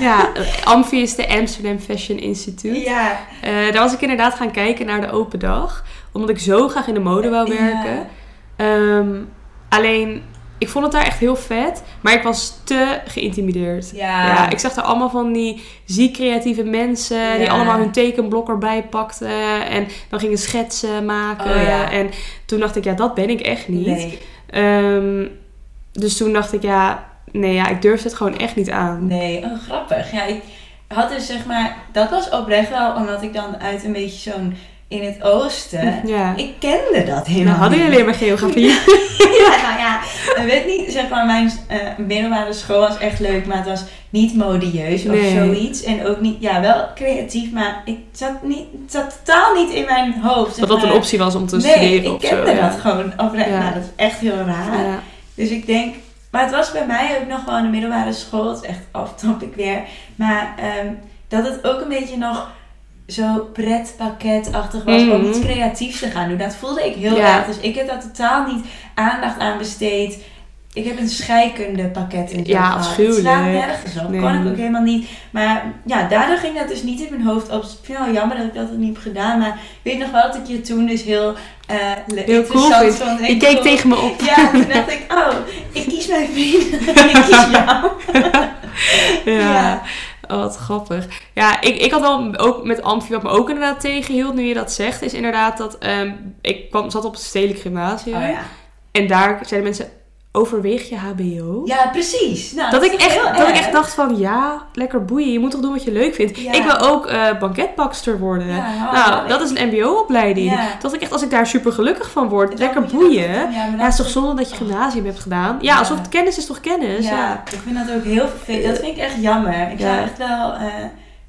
Ja, eh, Amfi is de Amsterdam Fashion Institute. ja. Eh, daar was ik inderdaad gaan kijken naar de open dag. Omdat ik zo graag in de mode wou werken. Ja. Ehm, alleen, ik vond het daar echt heel vet. Maar ik was te geïntimideerd. Ja. Ja, ik zag daar allemaal van die ziek creatieve mensen. Die Ja. allemaal hun tekenblok erbij pakten. En dan gingen schetsen maken. Oh, ja. En toen dacht ik, ja, dat ben ik echt niet. Nee, Ehm, dus toen dacht ik, ja, nee, ja, ik durf het gewoon echt niet aan. nee, oh grappig. Ja, ik had dus zeg maar, dat was oprecht wel omdat ik dan uit een beetje zo'n in het oosten. Ja. Ik kende dat helemaal Nou, hadden jullie maar geografie? ja, nou ja, ik weet niet, zeg maar, mijn eh, middelbare school was echt leuk, maar het was niet modieus of Nee. zoiets. En ook niet, ja, wel creatief, maar ik zat, niet, het zat totaal niet in mijn hoofd. zeg dat dat een optie was om te Nee, studeren ik of zo. kende ja. dat gewoon oprecht. Ja. Nou, dat is echt heel raar. Ja. Dus ik denk, maar het was bij mij ook nog wel in de middelbare school. Het is echt aftrap ik weer. Maar ehm, dat het ook een beetje nog zo pretpakketachtig was om Mhm. iets creatiefs te gaan doen. Dat voelde ik heel Ja. erg. Dus ik heb daar totaal niet aandacht aan besteed. Ik heb een scheikunde pakket in het Ja, gehad. Het afschuwelijk. slaat nergens op. Nee. Kon ik ook helemaal niet. Maar ja, daardoor ging dat dus niet in mijn hoofd op. Ik vind het wel jammer dat ik dat niet heb gedaan. Maar ik weet nog wel dat ik je toen dus heel, le- Heel cool vond. Je keek tegen me op. Ja, toen dacht ik, oh, ik kies mijn vriend en ik kies jou. Ja. Ja. Oh, wat grappig. Ja, ik, ik had wel ook met Amfi, wat me ook inderdaad tegenhield nu je dat zegt, is inderdaad dat ehm, ik kwam, zat op het stedelijk gymnasium. Oh ja. En daar zeiden mensen, overweeg je HBO? Ja, precies. Nou, Dat, ik echt, dat ik echt dacht van, ja, lekker boeien. Je moet toch doen wat je leuk vindt. Ja. Ik wil ook eh banketbakster worden. Ja, oh, nou, dat is een mbo-opleiding. Dat ik echt, als ik daar super gelukkig van word, lekker boeien. Ja, het is toch zonde dat je gymnasium hebt gedaan? Ja, alsof het kennis is toch kennis? Ja, ik vind dat ook heel vervelend. Dat vind ik echt jammer. Ik zou echt wel eh,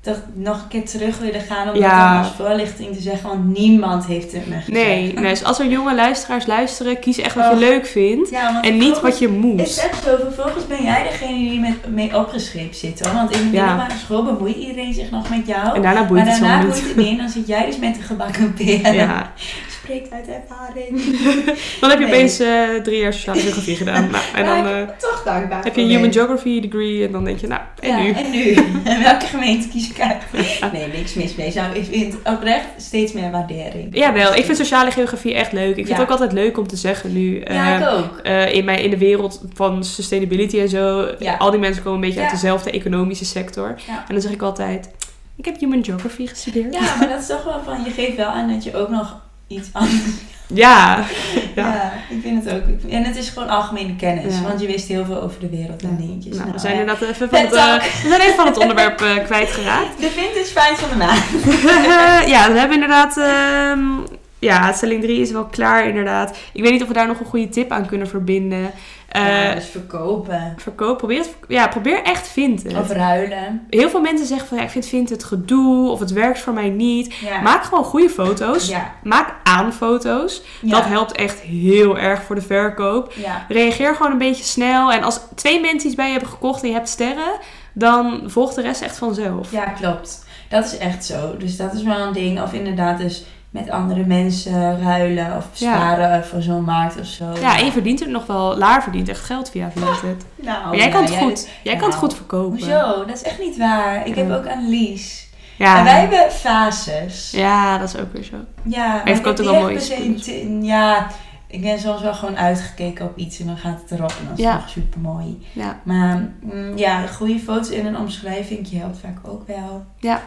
toch nog een keer terug willen gaan om Ja. dat als voorlichting te zeggen. Want niemand heeft het me gezegd. Nee, nee, dus als er jonge luisteraars luisteren, kies echt wat je Oh. leuk vindt. Ja, En niet wat je Het is moet. echt zo, vervolgens ben jij degene die met, mee opgeschreven zit hoor. Want in de Ja. middelbare school bemoeit iedereen zich nog met jou. En daarna boeit maar het daarna boeit het niet. Dan zit jij dus met de gebakken peren. Ja. Spreekt uit ervaring. Dan heb je Nee. opeens eh, drie jaar sociale geografie gedaan. Nou, en dan eh, toch dankbaar heb je een human geography degree. En dan denk je, nou, en ja, nu? En nu? En welke gemeente kies ik uit? Nee, niks mis mee. Zou, ik vind oprecht steeds meer waardering. Jawel, ik vind sociale geografie echt leuk. Ik vind Ja. het ook altijd leuk om te zeggen nu. Ja, eh, ik ook. in, mijn, in de wereld van sustainability en zo. Ja. Al die mensen komen een beetje uit Ja. dezelfde economische sector. Ja. En dan zeg ik altijd, ik heb human geography gestudeerd. Ja, maar dat is toch wel van, je geeft wel aan dat je ook nog iets anders... Ja. Ja. ik vind het ook. En het is gewoon algemene kennis. Ja. Want je wist heel veel over de wereld en dingetjes. Nou, we Nou, zijn ja. inderdaad even van het, eh, we zijn even van het onderwerp eh, kwijtgeraakt. De vintage fijn van de maand. ja, we hebben inderdaad... ehm, ja, stelling 3 is wel klaar inderdaad. Ik weet niet of we daar nog een goede tip aan kunnen verbinden. Eh, ja, dus verkopen. Verkoop, probeer, het, ja, probeer echt Vinted. Of ruilen. Heel veel mensen zeggen van ja, ik vind Vinted gedoe of het werkt voor mij niet. Ja. Maak gewoon goede foto's. Ja. Maak aanfoto's. Ja. Dat helpt echt heel erg voor de verkoop. Reageer gewoon een beetje snel. En als twee mensen iets bij je hebben gekocht en je hebt sterren, dan volgt de rest echt vanzelf. ja, klopt. Dat is echt zo. Dus dat is wel een ding. Of inderdaad dus met andere mensen ruilen of Ja. sparen voor zo'n markt of zo. Ja, en je verdient er nog wel, Laar verdient echt geld via Vinted. Nou, Maar jij kan ja, het goed. Jij kan het goed verkopen. Hoezo? Dat is echt niet waar. Ik heb Ja. ook Annelies. Ja. En wij hebben fases. ja, dat is ook weer zo. Ja, maar Heeft ik ook wel mooie Ja, ik ben soms wel gewoon uitgekeken op iets en dan gaat het erop en dat is Ja. nog super mooi. Ja. Maar mm, ja, goede foto's en een omschrijving helpt vaak ook wel. Ja.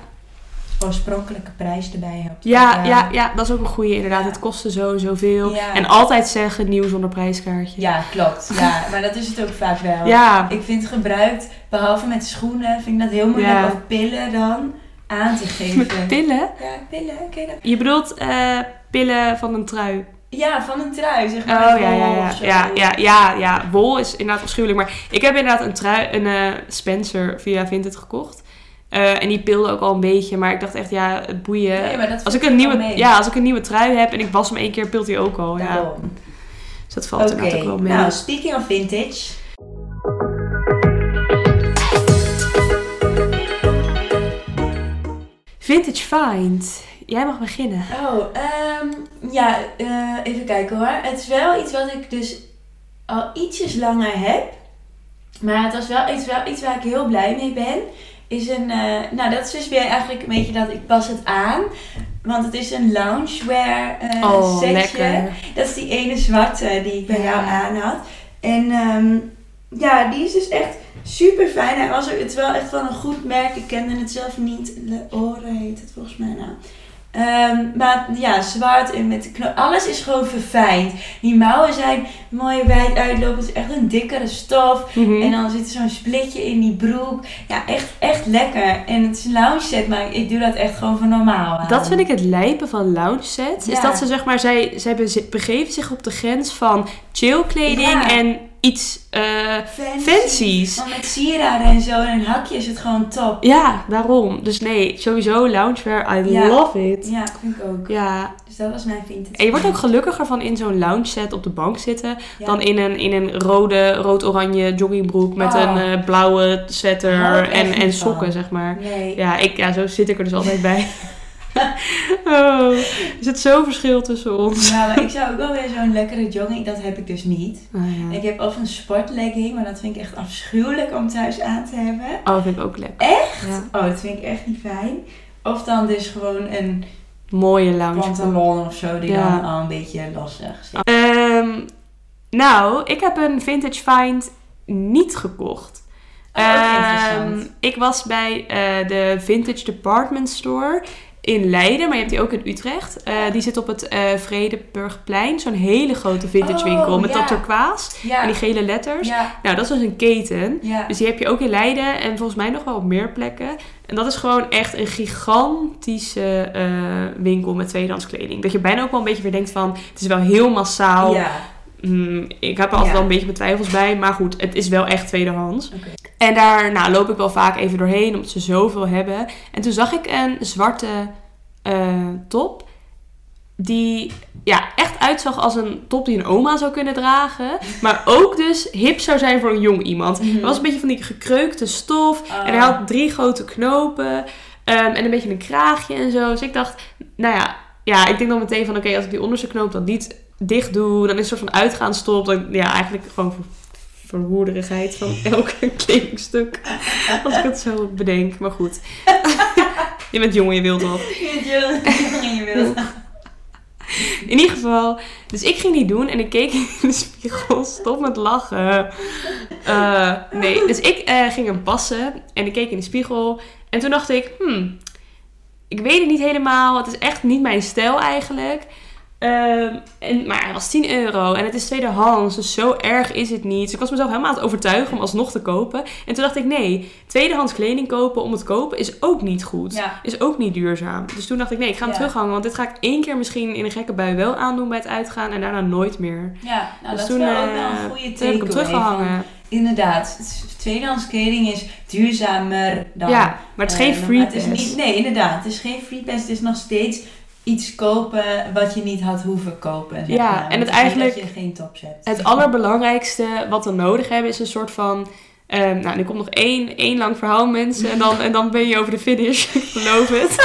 Oorspronkelijke prijs erbij helpt. Ja, ja, ja, dat is ook een goede inderdaad. Ja. Het kostte zo zoveel. Ja. En altijd zeggen nieuw zonder prijskaartje. Ja, klopt. Ja, maar dat is het ook vaak wel. Ja, Ik vind gebruikt, behalve met schoenen, vind ik dat heel moeilijk. Ja. Of pillen dan aan te geven. met pillen. Ja, pillen, ken je dat? Je bedoelt eh, pillen van een trui. Ja, van een trui, zeg Oh maar. ja, ja, ja. zo. Ja, ja, ja, ja. Wol is inderdaad afschuwelijk. Maar ik heb inderdaad een trui, een eh, Spencer via Vinted gekocht. Eh, en die pilde ook al een beetje. Maar ik dacht echt, ja, het boeien. Nee, maar dat als, ik een nieuwe, mee. ja, als ik een nieuwe trui heb en ik was hem één keer, pilt hij ook al. Ja. Dus dat valt inderdaad ook wel mee. nou, speaking of vintage. Vintage Find. Jij mag beginnen. Oh, ehm, ja, eh, even kijken hoor. Het is wel iets wat ik dus al ietsjes langer heb. Maar het was wel iets, wel iets waar ik heel blij mee ben. Is een, eh, nou dat is dus weer eigenlijk een beetje dat ik pas het aan. Want het is een loungewear eh Oh, setje. lekker. Dat is die ene zwarte die ik bij Ja. jou aan had. En ehm, ja, die is dus echt super fijn. Hij was ook, het wel echt van een goed merk. Ik kende het zelf niet. Le Ore heet het volgens mij nou. Ehm, maar ja, zwart en met de knoop. Alles is gewoon verfijnd. Die mouwen zijn mooi wijd uitlopen. Het is echt een dikkere stof. Mhm. En dan zit er zo'n splitje in die broek. Ja, echt, echt lekker. En het is een lounge set, maar ik doe dat echt gewoon voor normaal. aan. Dat vind ik het lijpen van lounge sets. Is dat ze zeg maar, zij, zij begeven zich op de grens van chill kleding Ja. en iets Fancy. fancies. Want met sieraden en zo en een hakje is het gewoon top. Ja, daarom. Dus nee, sowieso loungewear. I Ja. love it. Ja, vind ik ook. Ja, Dus dat was mijn vintage. en je wordt ook gelukkiger van in zo'n lounge set op de bank zitten Ja. dan in een, in een rode, rood-oranje joggingbroek met Oh. een eh, blauwe sweater en, en van. sokken, zeg maar. Nee. Ja, ik, ja, zo zit ik er dus altijd bij. oh, er zit zo'n verschil tussen ons. Ja, maar ik zou ook wel weer zo'n lekkere jogging, dat heb ik dus niet. Oh, ja. Ik heb of een sportlegging, maar dat vind ik echt afschuwelijk om thuis aan te hebben. Oh, vind ik ook lekker. Echt? Ja. Oh, dat vind ik echt niet fijn. Of dan dus gewoon een Mooie lounge. pantalon of zo, die Ja. dan al een beetje lastig zit. Ehm, nou, ik heb een vintage find niet gekocht. Oh, interessant. ik was bij eh, de Vintage Department Store in Leiden, maar je hebt die ook in Utrecht. Eh, die zit op het eh Vredeburgplein, zo'n hele grote vintage Oh, winkel met ja. dat turquoise Ja. en die gele letters. Ja. Nou, dat is dus een keten. Dus die heb je ook in Leiden en volgens mij nog wel op meer plekken. En dat is gewoon echt een gigantische eh, winkel met tweedehands kleding. Dat je bijna ook wel een beetje weer denkt van, het is wel heel massaal. Ja. Mm, ik heb er altijd wel een beetje mijn twijfels bij, maar goed, het is wel echt tweedehands. En daar nou, loop ik wel vaak even doorheen, omdat ze zoveel hebben. En toen zag ik een zwarte eh, top, die ja, echt uitzag als een top die een oma zou kunnen dragen. Maar ook dus hip zou zijn voor een jong iemand. Mhm. Het was een beetje van die gekreukte stof. Oh. En hij had drie grote knopen. ehm, en een beetje een kraagje en zo. Dus ik dacht, nou ja, ja ik denk dan meteen van... Oké, als ik die onderste knoop dan niet dicht doe... dan is het een soort van uitgaanstop. Dan, ja, eigenlijk gewoon ver, verwoerderigheid van elk kledingstuk. Als ik het zo bedenk. Maar goed. je bent jong en je wilt wat. Je je wilt. In ieder geval, dus ik ging die doen en ik keek in de spiegel. Stop met lachen. Eh, nee, dus ik eh, ging hem passen en ik keek in de spiegel. En toen dacht ik, hmm, ik weet het niet helemaal. Het is echt niet mijn stijl eigenlijk. Ehm, en, maar hij was 10 euro en het is tweedehands, dus zo erg is het niet. Dus ik was mezelf helemaal aan het overtuigen om alsnog te kopen. En toen dacht ik, nee, tweedehands kleding kopen om het kopen is ook niet goed. Ja. Is ook niet duurzaam. Dus toen dacht ik, nee, ik ga hem Ja. terughangen. Want dit ga ik één keer misschien in een gekke bui wel aandoen bij het uitgaan en daarna nooit meer. Ja, nou dus dat toen, is wel ook eh, wel een goede toen heb ik hem teruggehangen. Inderdaad, tweedehands kleding is duurzamer dan... ja, maar het is geen eh, free is pass. niet, Nee, inderdaad. Het is geen free pass. Het is nog steeds iets kopen wat je niet had hoeven kopen. zeg Ja, maar. en het eigenlijk- Dat je geen tops hebt. Het allerbelangrijkste wat we nodig hebben is een soort van... ehm, nou, er komt nog één, één lang verhaal, mensen. En dan, en dan ben je over de finish. Ik geloof het.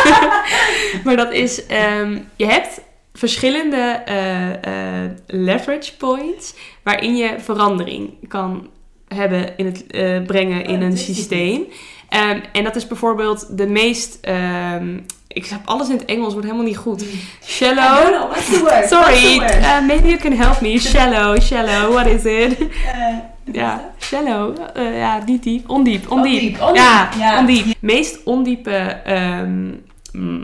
maar dat is... ehm, je hebt verschillende eh, eh, leverage points... waarin je verandering kan hebben in het eh, brengen in Oh, een systeem. Ehm, en dat is bijvoorbeeld de meest... ik heb alles in het Engels, wordt helemaal niet goed. I Shallow. don't know, what's the word? What's Sorry, the word? uh, maybe you can help me. Shallow, shallow, what is it? Eh, Ja, shallow. eh, ja, niet diep. Ondiep, ondiep. Ondiep, ondiep, Ja, ja. ondiep. Meest ondiepe ehm,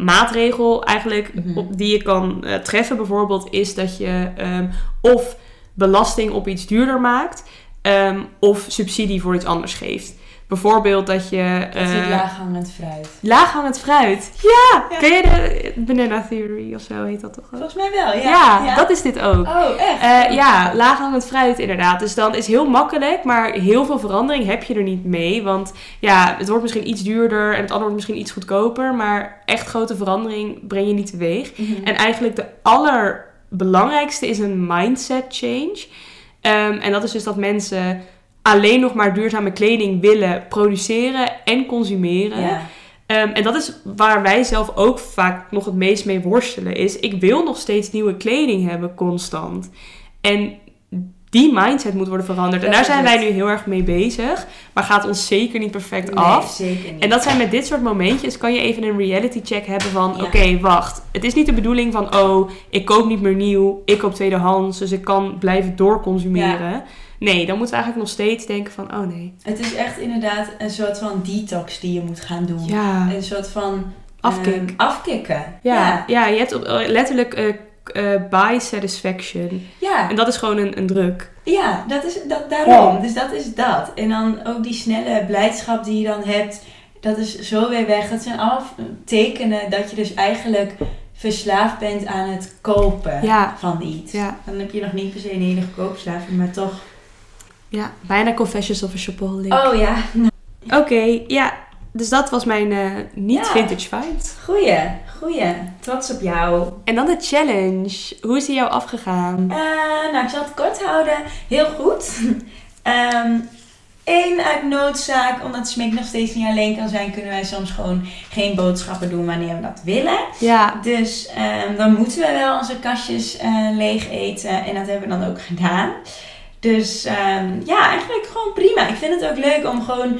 maatregel eigenlijk Mhm. op, die je kan eh, treffen bijvoorbeeld is dat je ehm, of belasting op iets duurder maakt ehm, of subsidie voor iets anders geeft. Bijvoorbeeld dat je... Dat is het eh, laaghangend fruit. laaghangend fruit. Ja! Ja. Ken je de banana theory of zo heet dat toch ook? Volgens mij wel, ja. Ja, dat is dit ook. Oh, echt? Eh, ja, laaghangend fruit inderdaad. Dus dan is heel makkelijk, maar heel veel verandering heb je er niet mee. Want ja, het wordt misschien iets duurder en het andere wordt misschien iets goedkoper. Maar echt grote verandering breng je niet teweeg. Mhm. En eigenlijk de allerbelangrijkste is een mindset change. Ehm, en dat is dus dat mensen alleen nog maar duurzame kleding willen produceren en consumeren. ja. Ehm, en dat is waar wij zelf ook vaak nog het meest mee worstelen. Is ik wil nog steeds nieuwe kleding hebben, constant. En die mindset moet worden veranderd. en daar zijn wij nu heel erg mee bezig. Maar gaat ons zeker niet perfect Nee, af. zeker niet. En dat zijn met dit soort momentjes, kan je even een reality check hebben van... Ja. Oké, wacht. Het is niet de bedoeling van... Oh, ik koop niet meer nieuw. Ik koop tweedehands. Dus ik kan blijven doorconsumeren. Nee, dan moeten we eigenlijk nog steeds denken van... Oh nee. Het is echt inderdaad een soort van detox die je moet gaan doen. Ja, Een soort van... afkick. ehm, afkicken. Ja, ja. je hebt op, eh, letterlijk eh, eh, buy satisfaction. Ja, En dat is gewoon een, een druk. ja dat is dat, daarom. Dus dat is dat. En dan ook die snelle blijdschap die je dan hebt. Dat is zo weer weg. Dat zijn allemaal tekenen dat je dus eigenlijk verslaafd bent aan het kopen Ja. van iets. Ja. Dan heb je nog niet per se een hele koopverslaving, maar toch... Ja, bijna Confessions of a Shopaholic. Oh ja, Oké, ja. Dus dat was mijn eh, niet Ja. vintage find. goeie, goeie. Trots op jou. En dan de challenge. Hoe is die jou afgegaan? Eh, nou, ik zal het kort houden. Heel goed. Ehm Eén uit noodzaak, omdat Smik nog steeds niet alleen kan zijn, kunnen wij soms gewoon geen boodschappen doen wanneer we dat willen. Ja, Dus ehm, dan moeten we wel onze kastjes eh, leeg eten en dat hebben we dan ook gedaan. Dus ehm, ja, eigenlijk gewoon prima. Ik vind het ook leuk om gewoon.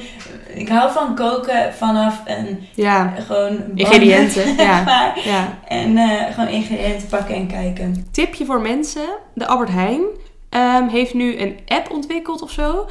Ik hou van koken vanaf een ja, gewoon. band, Ingrediënten, ja. maar. ja. En eh, gewoon ingrediënten pakken en kijken. Tipje voor mensen. De Albert Heijn ehm, heeft nu een app ontwikkeld of zo.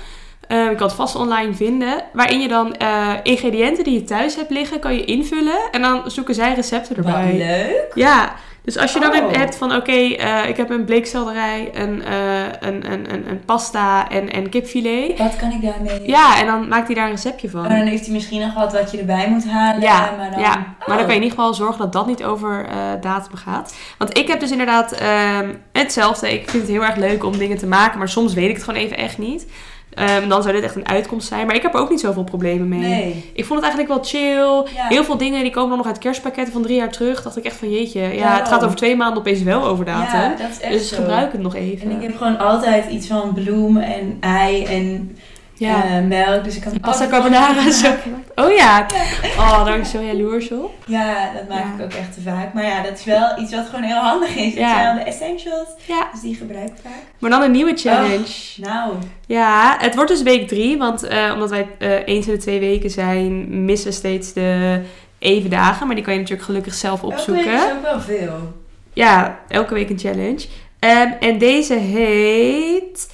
Ehm, ik kan het vast online vinden. Waarin je dan eh, ingrediënten die je thuis hebt liggen, kan je invullen. En dan zoeken zij recepten Wat erbij. leuk. Ja, dus als je dan Oh. hebt van oké, eh, ik heb een bleekselderij, een, eh, een, een, een, een pasta en, en kipfilet. Wat kan ik daarmee? Ja, en dan maakt hij daar een receptje van. Oh, dan heeft hij misschien nog wat wat je erbij moet halen. Ja, maar dan... ja, maar dan Oh. kan je in ieder geval zorgen dat dat niet over eh datum gaat. Want ik heb dus inderdaad ehm, hetzelfde. Ik vind het heel erg leuk om dingen te maken, maar soms weet ik het gewoon even echt niet. Ehm, dan zou dit echt een uitkomst zijn. Maar ik heb er ook niet zoveel problemen mee. Nee. Ik vond het eigenlijk wel chill. Ja. Heel veel dingen die komen dan nog uit kerstpakketten van drie jaar terug. Dacht ik echt van jeetje, ja, het gaat over twee maanden opeens wel over datum. Ja, dus zo. gebruik het nog even. En ik heb gewoon altijd iets van bloem en ei en ja. eh, melk. Dus ik kan Pasta carbonara zo. Oh ja. Oh, daar ben ik zo jaloers op. Ja, dat maak Ja. ik ook echt te vaak. Maar ja, dat is wel iets wat gewoon heel handig is. Dat Ja. zijn dan de essentials. Ja. Dus die gebruik ik vaak. Maar dan een nieuwe challenge. Nou, Ja, het wordt dus week drie. Want eh, omdat wij eh, eens in de twee weken zijn, missen we steeds de even dagen. Maar die kan je natuurlijk gelukkig zelf elke opzoeken. week is ook wel veel. Ja, elke week een challenge. Ehm, en deze heet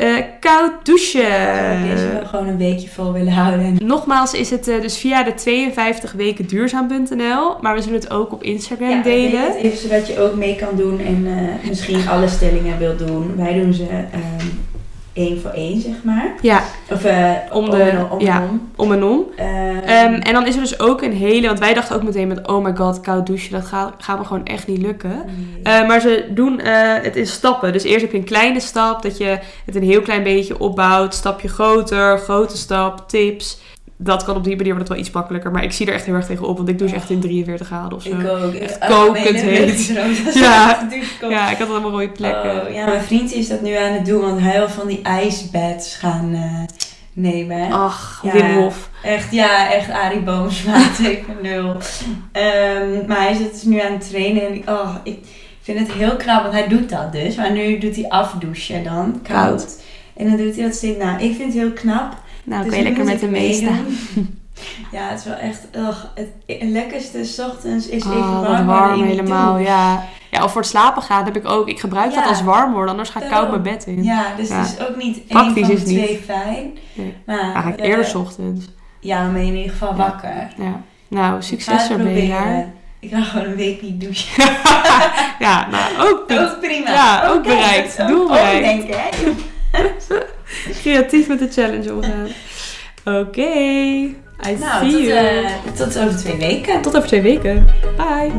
Eh, koud douchen. Zou ik deze gewoon een weekje vol willen houden. Nogmaals is het eh, dus via de 52 weken duurzaam.nl. Maar we zullen het ook op Instagram Ja, delen. het even zodat je ook mee kan doen en eh, misschien alle stellingen wilt doen. Wij doen ze ehm, één voor één, zeg maar. Ja, Of eh, Om de- om. ja. en om. en om. Ehm, Ehm, en dan is er dus ook een hele... Want wij dachten ook meteen met... Oh my god, koud douchen. Dat gaat, gaat me gewoon echt niet lukken. nee. Eh, maar ze doen eh, het in stappen. Dus eerst heb je een kleine stap. Dat je het een heel klein beetje opbouwt. Stapje groter. Grote stap. Tips. Dat kan op die manier wordt het wel iets makkelijker. Maar ik zie er echt heel erg tegen op. Want ik douche echt in 43 graden of zo. ik ook. echt kokend heet. Ja. Ja, ik had allemaal rode plekken. Oh, ja, mijn vriend is dat nu aan het doen, want hij wil van die ijsbeds gaan eh, nemen. Ach, Ja. Wim Hof. Echt, ja, echt Arie Boomsma 2.0. Ehm, maar hij is het dus nu aan het trainen en ik- oh, ik vind het heel knap, want hij doet dat dus. Maar nu doet hij afdouchen dan, koud. Koud. En dan doet hij dat steeds. Nou, ik vind het heel knap. Nou, Dus kan je lekker met hem meestaan. meedoen. Ja, het is wel echt, ugh, het, lekkerste 's ochtends is even Oh, warm, warm helemaal, ja. Ja, of voor het slapen gaan heb ik ook. Ik gebruik dat als warm worden, anders ga ik koud Daarom. mijn bed in. Ja, dus Ja. het is ook niet één Praktisch van is de twee fijn. Nee. Maar, Eigenlijk eerder 's ochtends. Ja, dan ben je in ieder geval Ja. wakker. Ja. Nou, succes daar. Ik ga gewoon een week niet douchen. ja, nou, ook. Ook prima. Ja, ook kijk, bereikt. ook Doel bereikt. omdenken, hè? Creatief met de challenge omgaan. Oké. I Nou, see tot, you. eh, tot over twee weken. Tot over twee weken. Bye.